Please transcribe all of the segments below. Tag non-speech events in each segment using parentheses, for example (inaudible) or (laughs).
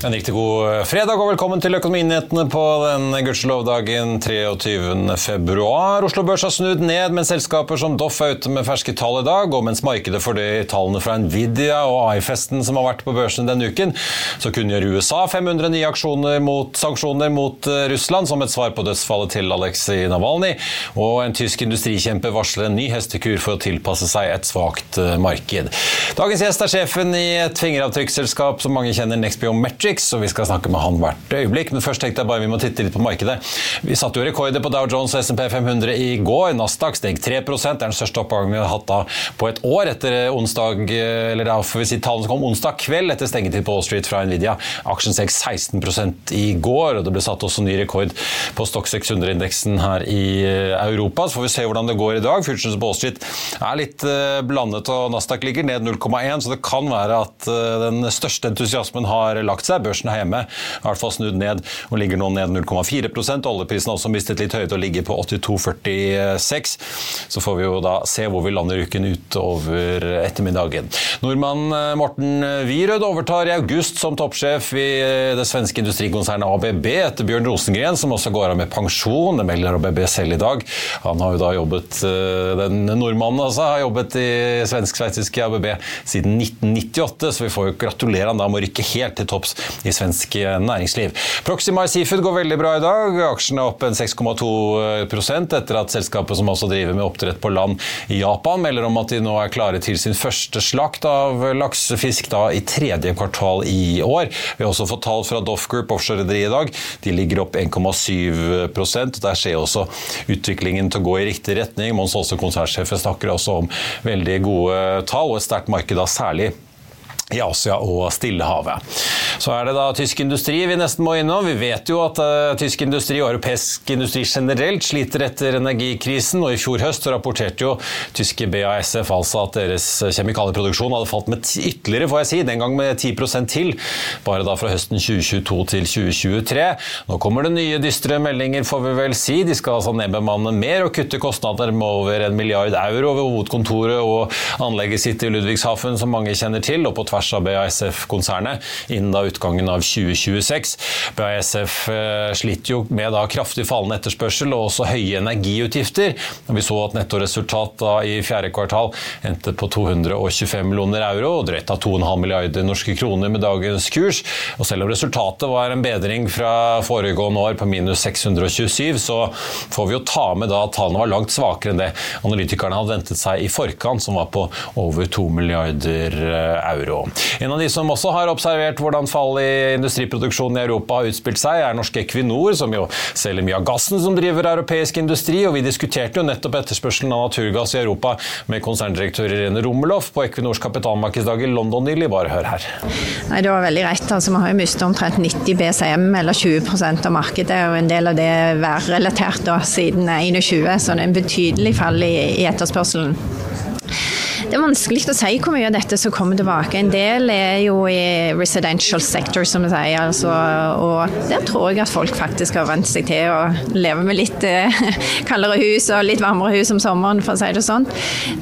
En riktig god eh, fredag og velkommen til Økonominyhetene på den gudskjelovdagen 23. februar. Oslo Børs har snudd ned, men selskaper som Doff er ute med ferske tall i dag. Og mens markedet for de tallene fra Nvidia og AI-festen som har vært på børsen denne uken, så kunngjør USA 500 nye aksjoner mot sanksjoner mot eh, Russland som et svar på dødsfallet til Aleksej Navalny. Og en tysk industrikjempe varsler en ny hestekur for å tilpasse seg et svakt eh, marked. Dagens gjest er sjefen i et fingeravtrykksselskap som mange kjenner, Nexbiometric og vi skal snakke med han hvert øyeblikk. Men først tenkte jeg bare vi må titte litt på markedet. Vi satte jo rekorder på Dow Jones og SMP 500 i går. Nasdaq steg 3 Det er den største oppgangen vi har hatt da på et år etter onsdag, eller da får vi si tallene som kom onsdag kveld etter stengetid på Wall Street fra Nvidia. Aksjen steg 16 i går, og det ble satt også ny rekord på Stock 600-indeksen her i eh, Europa. Så får vi se hvordan det går i dag. Futures på Wall Street er litt eh, blandet, og Nasdaq ligger ned 0,1, så det kan være at eh, den største entusiasmen har lagt seg. Børsen her hjemme i hvert fall snudd ned og ligger nå ned 0,4 Oljeprisen har også mistet litt høyde og ligger på 82,46. Så får vi jo da se hvor vi lander uken utover ettermiddagen. Nordmann eh, Morten Wierød overtar i august som toppsjef i eh, det svenske industrikonsernet ABB etter Bjørn Rosengren, som også går av med pensjon. Det melder ABB selv i dag. Han har jo da jobbet, eh, den nordmannen altså, har jobbet i svensk-sveitsiske ABB siden 1998, så vi får jo gratulere han da med å rykke helt til topps i svensk næringsliv. Proxima Seafood går veldig bra i dag. Aksjene er opp en 6,2% etter at selskapet som også driver med oppdrett på land i Japan, melder om at de nå er klare til sin første slakt av laksefisk da i tredje kvartal i år. Vi har også fått tall fra Doff Group offshore-rederiet i dag. De ligger opp 1,7% Der skjer også utviklingen til å gå i riktig retning. Mons Aase, konsernsjefen, snakker også om veldig gode tall og et sterkt marked, da særlig i Asia og Stillehavet. Så er det da tysk industri vi nesten må innom. Vi vet jo at uh, tysk industri og europeisk industri generelt sliter etter energikrisen, og i fjor høst rapporterte jo tyske BASF altså at deres kjemikalieproduksjon hadde falt med ytterligere, får jeg si, den gang med 10% til, bare da fra høsten 2022 til 2023. Nå kommer det nye dystre meldinger, får vi vel si. De skal altså nedbemanne mer og kutte kostnader med over en milliard euro ved hovedkontoret og anlegget sitt i Ludvigshafen, som mange kjenner til, og på tvers av BASF-konsernet innen da utgangen av 2026. BASF eh, sliter jo med da kraftig fallende etterspørsel og også høye energiutgifter. Vi så at nettoresultat i fjerde kvartal endte på 225 millioner euro og drøyt av 2,5 milliarder norske kroner med dagens kurs. Og selv om resultatet var en bedring fra foregående år på minus 627, så får vi jo ta med da at tallene var langt svakere enn det analytikerne hadde ventet seg i forkant, som var på over 2 milliarder eh, euro. En av de som også har observert hvordan fall i industriproduksjonen i Europa har utspilt seg, er norske Equinor, som jo selger mye av gassen som driver europeisk industri. og Vi diskuterte jo nettopp etterspørselen av naturgass i Europa med konserndirektør Irene Romeloff på Equinors kapitalmarkedsdag i London nylig. Bare hør her. Nei, Det var veldig rett. Altså, Vi har jo mistet omtrent 90 BCM, eller 20% av markedet. og En del av det er værrelatert da, siden 21, så det er en betydelig fall i, i etterspørselen. Det er vanskelig å si hvor mye av dette som kommer tilbake. En del er jo i residential sector, som vi sier. Altså, og der tror jeg at folk faktisk har vent seg til å leve med litt eh, (laughs) kaldere hus og litt varmere hus om sommeren, for å si det sånn.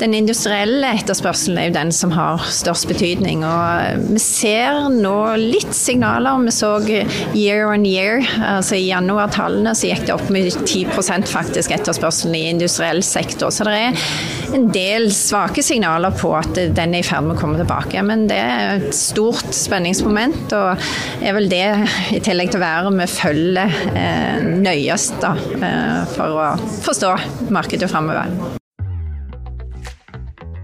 Den industrielle etterspørselen er jo den som har størst betydning. Og vi ser nå litt signaler. Vi så year on year, altså i januartallene så gikk det opp med 10% faktisk etterspørselen i industriell sektor. Så det er en del svake signaler på at den er i ferd med å komme tilbake. Men det er et stort spenningsmoment, og er vel det, i tillegg til å være vi følger eh, nøyest da, eh, for å forstå markedet framover.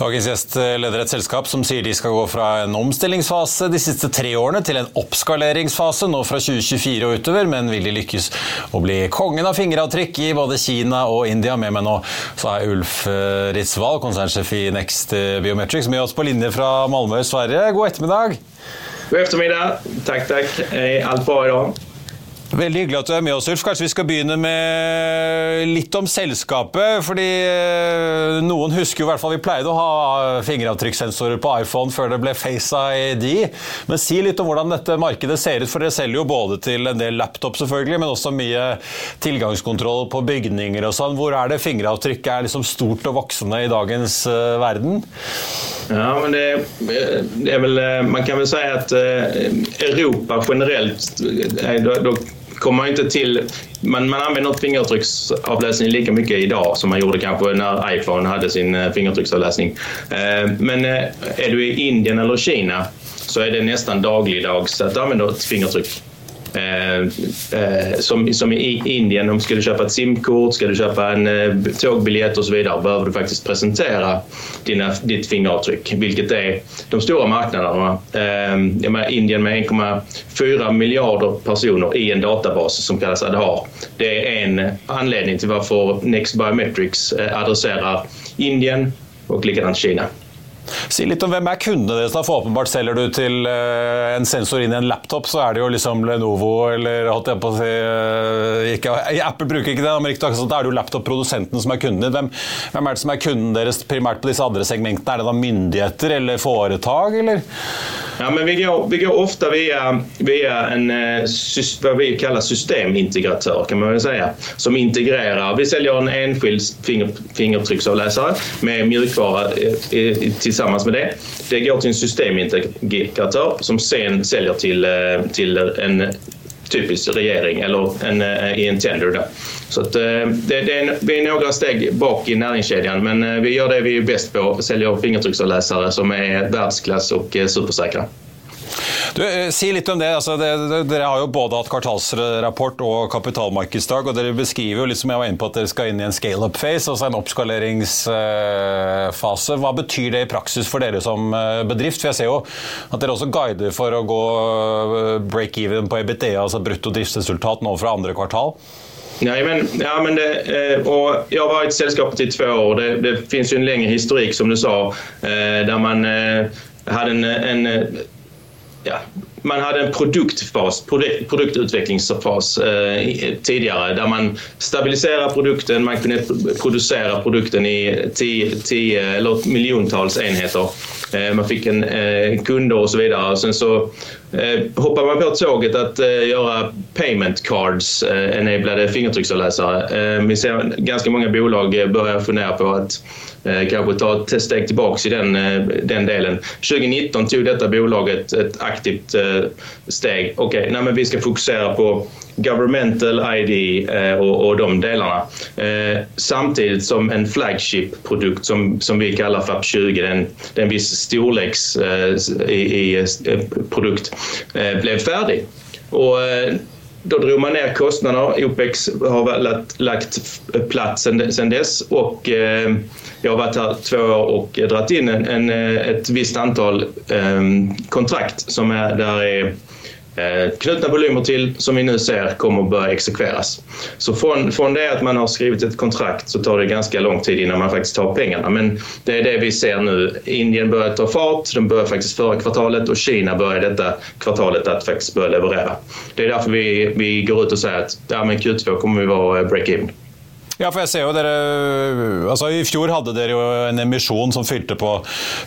Dagens gjest leder et selskap som sier de skal gå fra en omstillingsfase de siste tre årene til en oppskaleringsfase nå fra 2024 og utover, men vil de lykkes å bli kongen av fingeravtrykk i både Kina og India? Med meg nå så er Ulf eh, konsernsjef i Next Biometrics, med oss på linje fra Malmö, Sverige. God ettermiddag. God ettermiddag. Takk, takk. Alt bra i dag? Veldig hyggelig at du er med oss, Ulf. Kanskje vi skal begynne med litt om selskapet. fordi eh, noen husker jo i hvert fall vi pleide å ha fingeravtrykkssensorer på iPhone før det ble Face ID. Men si litt om hvordan dette markedet ser ut, for dere selger jo både til en del laptop, selvfølgelig, men også mye tilgangskontroll på bygninger og sånn. Hvor er det fingeravtrykket er liksom stort og voksende i dagens uh, verden? Ja, men det, det, er vel eh, Man kan vel si at Europa generelt er, kommer inte till, man, man använder inte fingeravtrycksavläsning lika mycket idag som man gjorde kanske när iPhone hade sin eh, fingeravtrycksavläsning. Eh, men er är du i Indien eller Kina så är det nästan dagligdags att använda ett fingeravtryck Eh, eh, som, som i Indien, om du kjøpe köpa ett simkort, ska du köpa en eh, tågbiljett och så vidare, behöver du faktiskt presentera dina, ditt fingeravtryck, vilket är de stora marknaderna. Eh, Indien med 1,4 miljarder personer i en databas som kallas Aadhaar. Det är en anledning till varför Next Biometrics adresserar Indien och likadant Kina. Si litt om hvem er kundene deres. da, for Åpenbart selger du til uh, en sensor inn i en laptop, så er det jo liksom Lenovo eller holdt jeg på å si uh, ikke, Apple bruker ikke det, men riktig, så da er det jo laptop-produsenten som er kunden din. Hvem, hvem, er det som er kunden deres primært på disse andre segmentene? Er det da myndigheter eller foretak, eller? Ja, men vi går, vi går ofte via, via en, hva vad vi kaller systemintegratør, kan man vel si, Som integrerer. Vi selger en enskild finger, fingertrycksavläsare med mjukvare eh, tillsammans med det. Det går till en systemintegrator som sen säljer till, eh, till en typisk regering eller en, i en tender. Då. Så att, det, det är, vi är några steg bak i näringskedjan men vi gör det vi är bäst på, säljer fingeravtrycksavläsare som är världsklass och supersäkra. Du, eh, si litt om det. Altså, det, det. Dere har jo både hatt kvartalsrapport og kapitalmarkedsdag. og Dere beskriver jo litt som jeg var inne på at dere skal inn i en scale-up-phase, altså en oppskaleringsfase. Hva betyr det i praksis for dere som eh, bedrift? For Jeg ser jo at dere også guider for å gå eh, break-even på EBTA, altså brutto driftsresultat, nå fra andre kvartal. Nej, men, ja, men det, og jeg varit i selskapet i två år. Det, det finnes jo en lengre historikk, som du sa der man hadde en, en ja, man hade en produktfas, produkt, produktutvecklingsfas eh, tidigare där man stabiliserar produkten, man kunde producera produkten i tio, tio eller miljontals enheter. Eh, man fick en eh, kunder och så vidare. Sen så eh, hoppar man på tåget att eh, göra payment cards, eh, enablade fingertrycksavläsare. vi ser ganska många bolag börja fundera på att Eh, kanske ta ett steg tilbake i den, eh, den delen. 2019 tog detta bolaget ett aktivt eh, steg. Okej, okay, men vi ska fokusera på governmental ID och, och de delarna. samtidigt som en flagship-produkt som, som vi kallar FAP 20, den, den viss storleks i, i produkt, blev färdig. Och då drog man ner kostnaderna. OPEX har lagt, lagt platt sedan dess och eh, jag har varit här två år och dragit in en, en, ett visst antal eh, kontrakt som där är Eh, knutna volymer till som vi nu ser kommer börja exekveras. Så från det att man har skrivit ett kontrakt så tar det ganska lång tid innan man faktiskt tar pengarna. Men det är det vi ser nu. Indien börjar ta fart, de börjar faktiskt förra kvartalet och Kina börjar detta kvartalet att faktiskt börja leverera. Det är därför vi, vi går ut och säger att ja, men Q2 kommer vi vara break-even. Ja, for jeg ser jo dere altså I fjor hadde dere jo en emisjon som fylte på,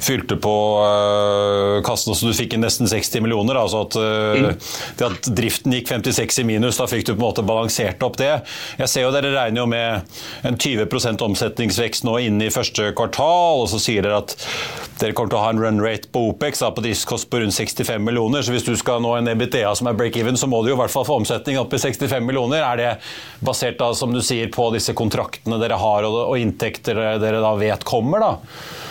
fylte på uh, kassen, så du fikk nesten 60 millioner. altså at, uh, det at driften gikk 56 i minus, da fikk du på en måte balansert opp det. Jeg ser jo Dere regner jo med en 20% omsetningsvekst nå inne i første kvartal, og så sier dere at dere kommer til å ha en run rate på OPEX da, på driftskost på rundt 65 millioner. Så hvis du skal nå en EBTA som er break-even, så må du jo i hvert fall få omsetning opp i 65 millioner. Er det basert da, som du sier, på disse kontraktene dere har og, og inntekter dere da vet kommer? da?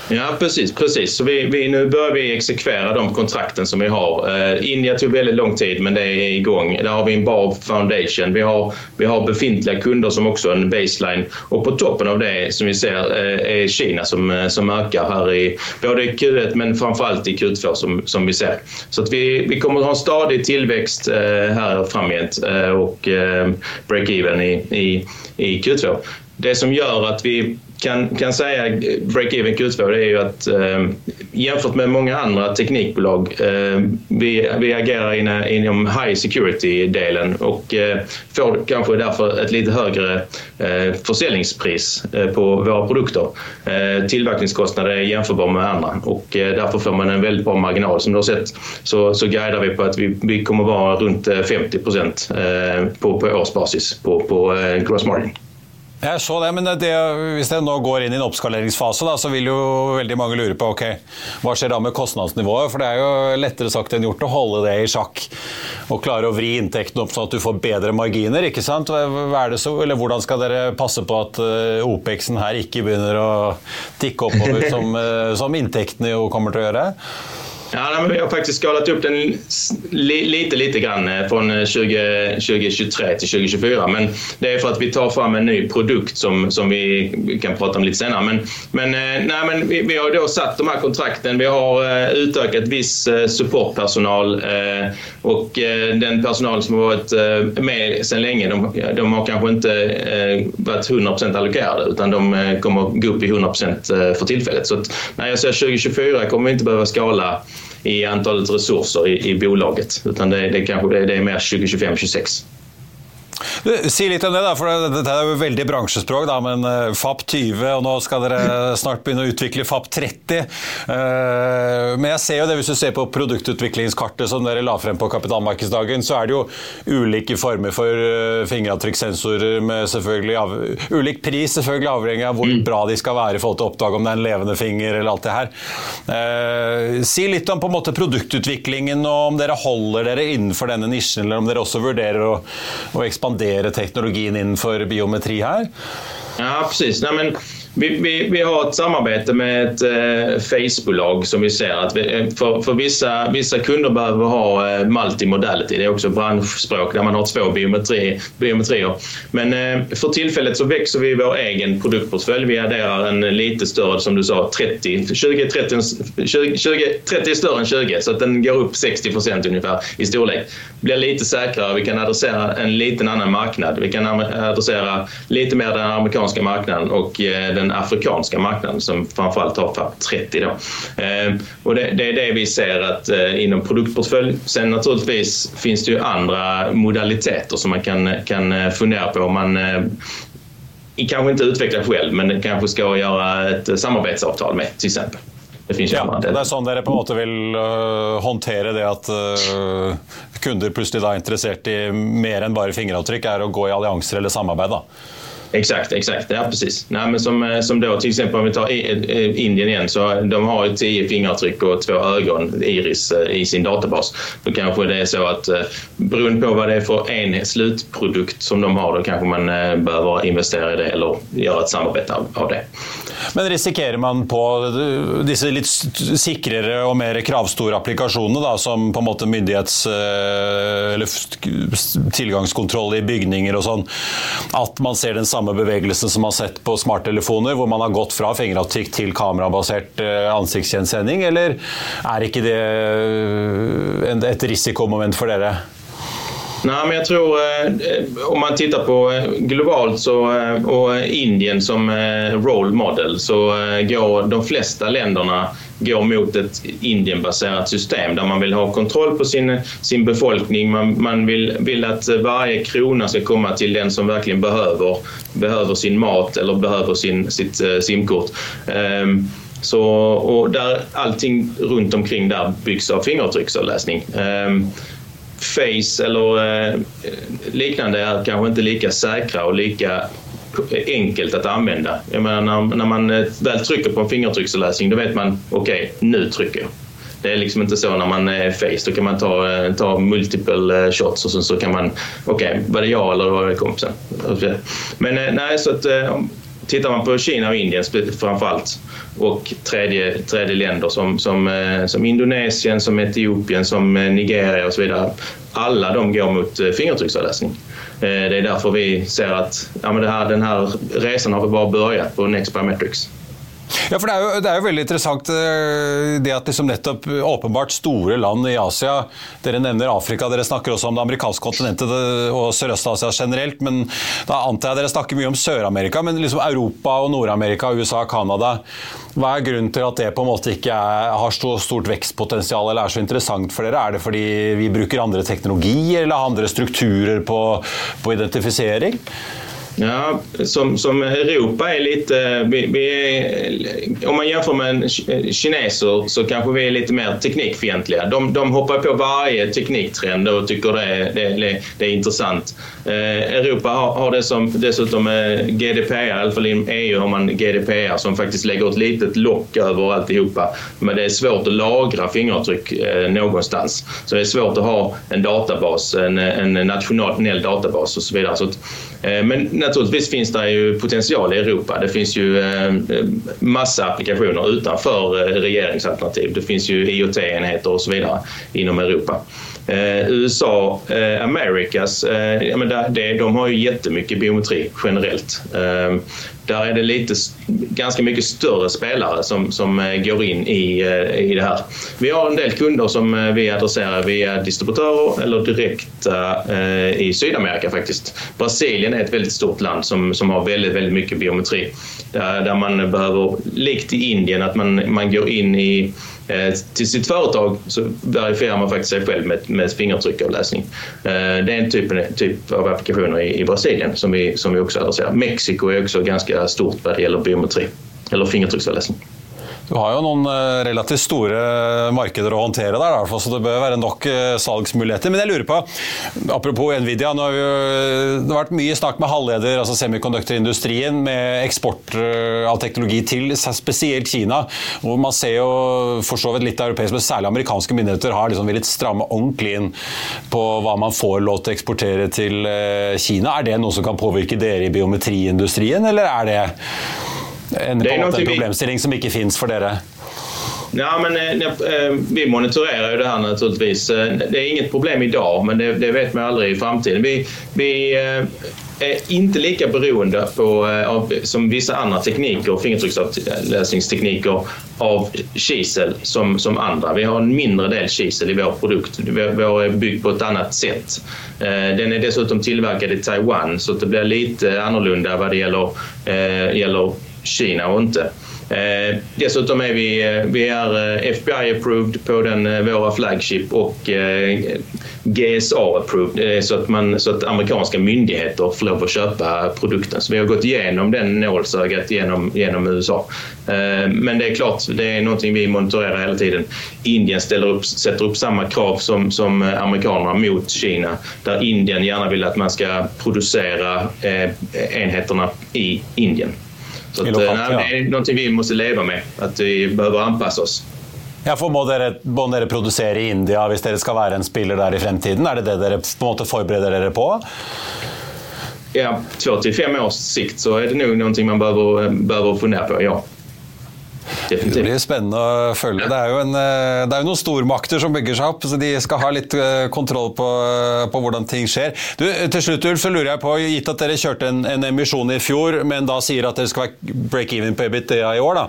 Ja, precis. precis. Så vi, exekvera de kontrakten som vi har. Eh, India tog väldigt lång tid, men det är igång. Där har vi en bra foundation. Vi har, vi har befintliga kunder som också har en baseline. Och på toppen av det som vi ser eh, är Kina som, eh, som ökar här i både Q1 men framförallt i Q2 som, som vi ser. Så att vi, vi kommer att ha en stadig tillväxt eh, här framgent eh, och eh, break-even i, i, i Q2. Det som gör att vi kan, kan säga break-even Q2 det är ju att eh, jämfört med många andra teknikbolag eh, vi, vi agerar in, high security-delen och eh, får kanske därför ett lite högre eh, försäljningspris eh, på våra produkter. Eh, tillverkningskostnader är jämförbara med andra och eh, därför får man en väldigt bra marginal. Som du har sett så, så guidar vi på att vi, vi kommer vara runt 50 procent på, på årsbasis på, på gross margin. Jeg så det, men det, Hvis det nå går inn i en oppskaleringsfase, da, så vil jo veldig mange lure på ok, hva skjer da med kostnadsnivået. For det er jo lettere sagt enn gjort å holde det i sjakk og klare å vri inntekten opp sånn at du får bedre marginer. ikke sant? Så, eller Hvordan skal dere passe på at uh, OPEX-en her ikke begynner å tikke oppover, (laughs) som, uh, som inntektene jo kommer til å gjøre? Ja, vi har faktiskt skalat upp den li, lite, lite grann eh, från 20, eh, 2023 till 2024. Men det är för att vi tar fram en ny produkt som, som vi kan prata om lite senare. Men, men, eh, nej, men vi, vi har då satt de här kontrakten. Vi har utökat viss supportpersonal och den personal som har varit med sedan länge, de, de har kanske inte varit 100% allokerade utan de kommer gå upp i 100% för tillfället. Så att när jag säger 2024 kommer vi inte behöva skala i antalet resurser i, i bolaget. Utan det, det, kanske, det, det är mer 2025-26. Si litt om det, da, for dette er jo veldig bransjespråk. da, Men eh, FAP 20, og nå skal dere snart begynne å utvikle FAP 30. Eh, men jeg ser jo det, hvis du ser på produktutviklingskartet som dere la frem på kapitalmarkedsdagen, så er det jo ulike former for eh, fingeravtrykkssensorer med selvfølgelig av, ulik pris, selvfølgelig avhengig av hvor mm. bra de skal være i forhold til å oppdage om det er en levende finger eller alt det her. Si litt om på en måte produktutviklingen, og om dere holder dere innenfor denne nisjen, eller om dere også vurderer å, å ekspandere teknologien innenfor biometri her? Ja, precis. Nej, men Vi, vi, vi, har ett samarbete med ett eh, Faceboolag som vi ser att vi, eh, för, för vissa, vissa kunder behöver ha eh, multimodality. Det är också branschspråk där man har två biometri, biometrier. Men eh, för tillfället så växer vi vår egen produktportfölj. Vi adderar en lite större, som du sa, 30, 20, 30, 20, 20 30 är större än 20 så att den går upp 60 procent i storlek. Blir lite säkrare. Vi kan adressera en liten annan marknad. Vi kan adressera lite mer den amerikanska marknaden och eh, den afrikanska marknaden som framförallt har FAP 30. Då. Eh, och det, det, är det vi ser att eh, inom produktportfölj. Sen naturligtvis finns det ju andra modaliteter som man kan, kan eh, fundera på om man kanske inte utvecklar själv men kanskje skal gjøre et samarbeidsavtale med f.eks. exempel. Det, ja, det er sånn dere på en måte vil uh, håndtere det at uh, kunder plutselig da er interessert i mer enn bare fingeravtrykk, er å gå i allianser eller samarbeid? da? Exakt, exakt. Ja, precis. Nej, men som, eh, som då till exempel om vi tar Indien igen så de har ju tio fingeravtryck och två ögon, iris, eh, i sin databas. Då kanske det är så att eh, beroende på vad det är för en slutprodukt som de har då kanske man behöver investera i det eller göra ett samarbete av, det. Men risikerer man på disse litt sikrere og mer kravstore applikasjonene, som på en måte myndighets- eller tilgangskontroll i bygninger og sånn, at man ser den samme bevegelsen som man har sett på smarttelefoner, hvor man har gått fra fingeravtrykk til kamerabasert eh, ansiktsgjenkjenning, eller er ikke det eh, et risikomoment for dere? Nej, men jag tror eh, om man tittar på globalt så, och Indien som role model så går de flesta länderna går mot ett Indienbaserat system där man vill ha kontroll på sin, sin befolkning. Man, man vill, vill att varje krona ska komma till den som verkligen behöver, behöver sin mat eller behöver sin, sitt simkort. Um, så, och där allting runt omkring där byggs av fingeravtrycksavläsning. Um, Face eller eh, liknande är kanske inte lika säkra och lika enkelt att använda. Jag menar, när, när man eh, väl trycker på en fingeravtrycksavläsning då vet man okej, okay, nu trycker jag. Det är liksom inte så när man är face. Då kan man ta, eh, ta multiple shots och så, så kan man, okej, okay, var det jag eller var det kompisen? Men nej, så att tittar man på Kina och Indien framförallt och tredje, tredje länder som, som, eh, som Indonesien, som Etiopien, som eh, Nigeria och så vidare. Alla de går mot eh, fingeravtrycksavläsning. Det är därför vi ser att ja, här, den här resan har vi bara börjat på Next Biometrics. Ja, for det er, jo, det er jo veldig interessant eh, det at liksom nettopp åpenbart store land i Asia Dere nevner Afrika, dere snakker også om det amerikanske kontinentet og Sørøst-Asia generelt. Men da antar jeg dere snakker mye om Sør-Amerika, men liksom Europa og Nord-Amerika, USA, Canada. Hva er grunnen til at det på en måte ikke er, har så stort vekstpotensial eller er så interessant for dere? Er det fordi vi bruker andre teknologier eller andre strukturer på, på identifisering? Ja, som, som Europa är lite... Vi, vi är, om man jämför med kineser så kanske vi är lite mer teknikfientliga. De, de hoppar på varje tekniktrend och tycker det, det, det är intressant. Eh, Europa har, har det som dessutom eh, GDPR, i alla fall inom EU har man GDPR som faktiskt lägger ett litet lock över alltihopa. Men det är svårt att lagra fingeravtryck eh, någonstans. Så det är svårt att ha en databas, en, en nationell databas eh, men naturligtvis finns det ju potential i Europa. Det finns ju eh, massa applikationer utanför eh, regeringsalternativ. Det finns ju IoT-enheter och så vidare inom Europa. Eh, USA, eh, Americas, eh, ja, men där, det, de har ju jättemycket biometri generellt. Eh, där är det lite, ganska mycket större spelare som, som går in i, i det här. Vi har en del kunder som vi adresserar via distributörer eller direkt i Sydamerika faktiskt. Brasilien är ett väldigt stort land som, som har väldigt, väldigt mycket biometri. Där, där man behöver, likt i Indien, att man, man går in i Eh, till sitt företag så verifierar man faktiskt sig själv med, med fingertryckavläsning. Eh, det är en typ, typ av applikationer i, i Brasilien som vi, som vi också adresserar. Mexiko är också ganska stort vad det gäller biometri eller fingertrycksavläsning. Du har jo noen eh, relativt store markeder å håndtere der, så det bør være nok eh, salgsmuligheter. Men jeg lurer på, apropos Nvidia, nå har jo, det har vært mye snakk med halvleder, altså semikonduktorindustrien, med eksport eh, av teknologi til spesielt Kina. hvor Man ser jo for så vidt litt europeiske, men særlig amerikanske myndigheter har liksom villet stramme ordentlig inn på hva man får lov til å eksportere til Kina. Er det noe som kan påvirke dere i biometriindustrien, eller er det en, det en problemstilling som ikke fins for dere? Ja, men, eh, eh, vi monitorerer jo det her naturligtvis. Eh, det er inget problem i dag, men det, det vet vi aldri i framtiden. Vi, vi er inte lika beroende på, av, som vissa andra tekniker, fingertrycksavläsningstekniker, av kisel som, som andra. Vi har en mindre del kisel i vår produkt. Vår är byggd på ett annat sätt. Den är dessutom tillverkad i Taiwan så det blir lite annorlunda vad det gäller, gäller Kina och inte. Eh, dessutom är vi, eh, vi är eh, FBI approved på den, eh, våra flagship och eh, GSA approved så att, man, så att amerikanska myndigheter får lov att köpa produkten. Så vi har gått igenom den nålsögat genom, genom USA. Eh, men det är klart, det är någonting vi monitorerar hela tiden. Indien ställer upp samma krav som, som amerikanerna mot Kina där Indien gärna vill att man ska producera enheterna i Indien. Så at, lokalt, nej, det er noe vi må leve med, at vi bør anpasse oss. Ja, for må dere, må dere produsere i India hvis dere skal være en spiller der i fremtiden? Er det det dere på en måte forbereder dere på? Ja, två till fem års sikt så er det nog någonting man behöver, behöver fundera på, ja. Definitivt. Det blir spennende å følge. Det er, jo en, eh, det er jo noen stormakter som bygger seg opp, så de skal ha litt eh, kontroll på, eh, på hvordan ting skjer. Du, til slutt, Ulf, så lurer jeg på, gitt at dere kjørte en, en emisjon i fjor, men da sier at dere skal være break-even på EBITDA i år, da.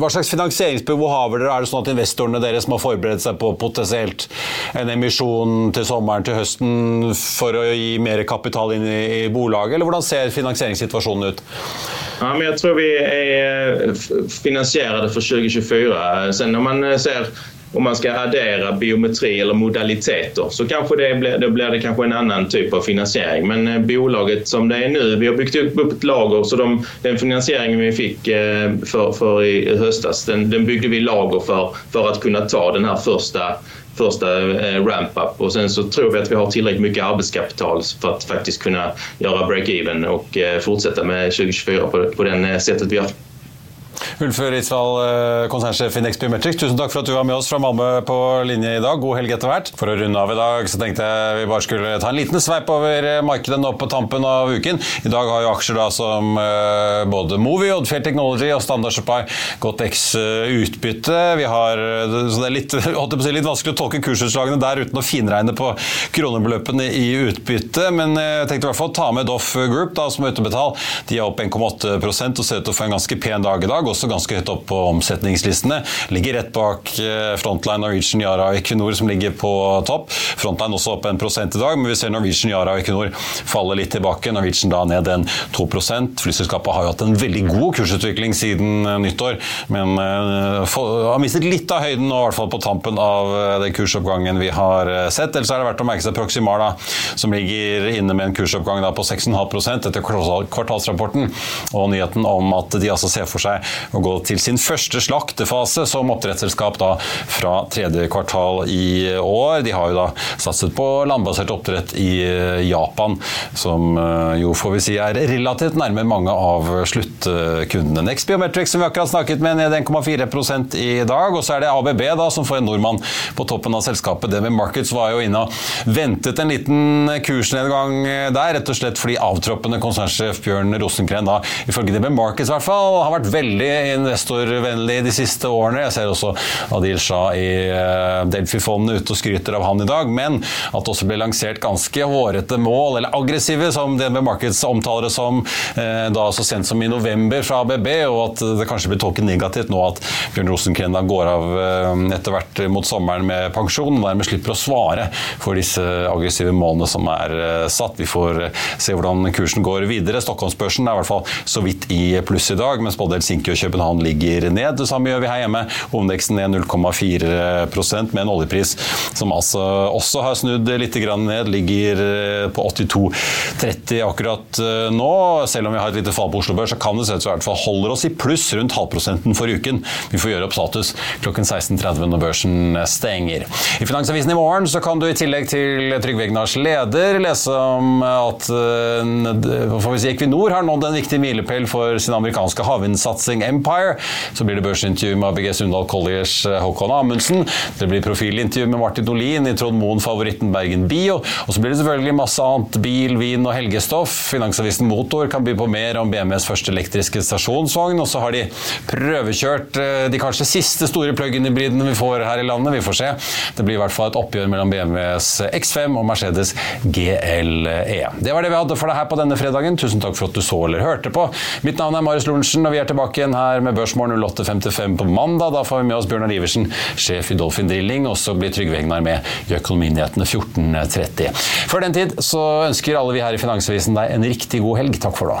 Hva slags finansieringsbehov har dere? Er det sånn at investorene deres må forberede seg på potensielt en emisjon til sommeren, til høsten, for å gi mer kapital inn i, i bolaget, eller hvordan ser finansieringssituasjonen ut? Ja, men jag tror vi är finansierade för 2024. Sen om man ser om man ska addera biometri eller modaliteter så kanske det blir, då blir det kanske en annan typ av finansiering. Men eh, bolaget som det är nu, vi har byggt upp ett lager så de, den finansieringen vi fick eh, för, för i höstas den, den byggde vi lager för, för att kunna ta den här första första eh, ramp-up och sen så tror vi att vi har tillräckligt mycket arbetskapital för att faktiskt kunna göra break-even och fortsette med 2024 på, på den eh, sättet vi har. Ulf Ritsvall, eh, konsernsjef i Next Biometrics, tusen takk for at du var med oss fra Malmö på linje i dag. God helg etter hvert. For å runde av i dag så tenkte jeg vi bare skulle ta en liten sveip over eh, markedet nå på tampen av uken. I dag har jo aksjer da som eh, både Movi, Oddfjell Technology og Standard Supply gått X utbytte. Vi har, så det er litt, (laughs) si, litt vanskelig å tolke kursutslagene der uten å finregne på kronebeløpene i utbytte, men jeg tenkte i hvert fall ta med Doff Group, da, som er utebetalt. De er opp 1,8 og ser ut til å få en ganske pen dag i dag dag, også ganske høyt opp på omsetningslistene. Ligger rett bak eh, Frontline, Norwegian, Yara og Equinor som ligger på topp. Frontline også opp en prosent i dag, men vi ser Norwegian, Yara og Equinor falle litt tilbake. Norwegian da ned en 2% Flyselskapet har jo hatt en veldig god kursutvikling siden eh, nyttår, men uh, har mistet litt av høyden nå, i hvert fall på tampen av den kursoppgangen vi har sett. Ellers er det verdt å merke seg Proximar, da, som ligger inne med en kursoppgang da, på 6,5% etter kvartalsrapporten, og nyheten om at de altså ser for seg å gå til sin første slaktefase som oppdrettsselskap da fra tredje kvartal i år. De har jo da satset på landbasert oppdrett i eh, Japan, som eh, jo får vi si er relativt nærme mange av sluttkundene. Next Biometrics som vi akkurat snakket med, ned 1,4% i dag. Og så er det ABB da, som får en nordmann på toppen av selskapet. DB Markets var jo inne og ventet en liten kursnedgang der, rett og slett fordi avtroppende konsernsjef Bjørn Rosenkren da, ifølge med Markets i hvert fall, har vært veldig veldig investorvennlig de siste årene. Jeg ser også Adil Shah i eh, Delphi-fondet ute og skryter av han i dag. Men at det også ble lansert ganske hårete mål, eller aggressive, som DNB Markets omtaler det som, eh, da så sent som i november fra ABB, og at det kanskje blir tolket negativt nå at Bjørn Rosenkrenda går av etter hvert mot sommeren med pensjon, og dermed slipper å svare for disse aggressive målene som er satt. Vi får se hvordan kursen går videre. Stockholmsbørsen er i hvert fall så vidt i pluss i dag, mens både Helsinki og København ligger ned. Det samme gjør vi her hjemme. Hovedindeksen ned 0,4% med en oljepris som altså også har snudd litt ned. Ligger eh, på 82,30 akkurat eh, nå. Selv om vi har et lite fall på Oslo Børs, så kan det se ut som i holder oss i pluss rundt halvprosenten for uken. Vi får gjøre opp status klokken 16.30 når børsen stenger. I Finansavisen i morgen så kan du i tillegg til Trygve Egnars leder lese om at eh, får vi si, Equinor har nådd en viktig milepæl for sin amerikanske havvindsatsing Empire. Så blir det børsintervju med ABG Sundal Colliers eh, Håkon Amundsen. Det blir profilintervju med Martin Olin i Trond Moen-favoritten Bergen Bio. Og så blir det selvfølgelig masse annet bil, vin og helgestoff. Finansavisen Motor kan by på mer om BMWs første elektriske stasjonsvogn. Og så har de prøvekjørt eh, de kanskje siste store plug-in-hybridene vi får her i landet. Vi får se. Det blir i hvert fall et oppgjør mellom BMWs X5 og Mercedes GLE. Det var det vi hadde for deg her på denne fredagen. Tusen takk for at du så eller hørte på. Mitt navn er Marius Lorentzen, og vi er tilbake igjen her med Børsmorgen 08.55 på mandag. Da får vi med oss Bjørnar Iversen, sjef i Dolphin Drilling, og så blir Trygve Egnar med i Økonominyhetene 14.30. Før den tid så ønsker alle vi her i Finansavisen deg en riktig god helg. Takk for nå.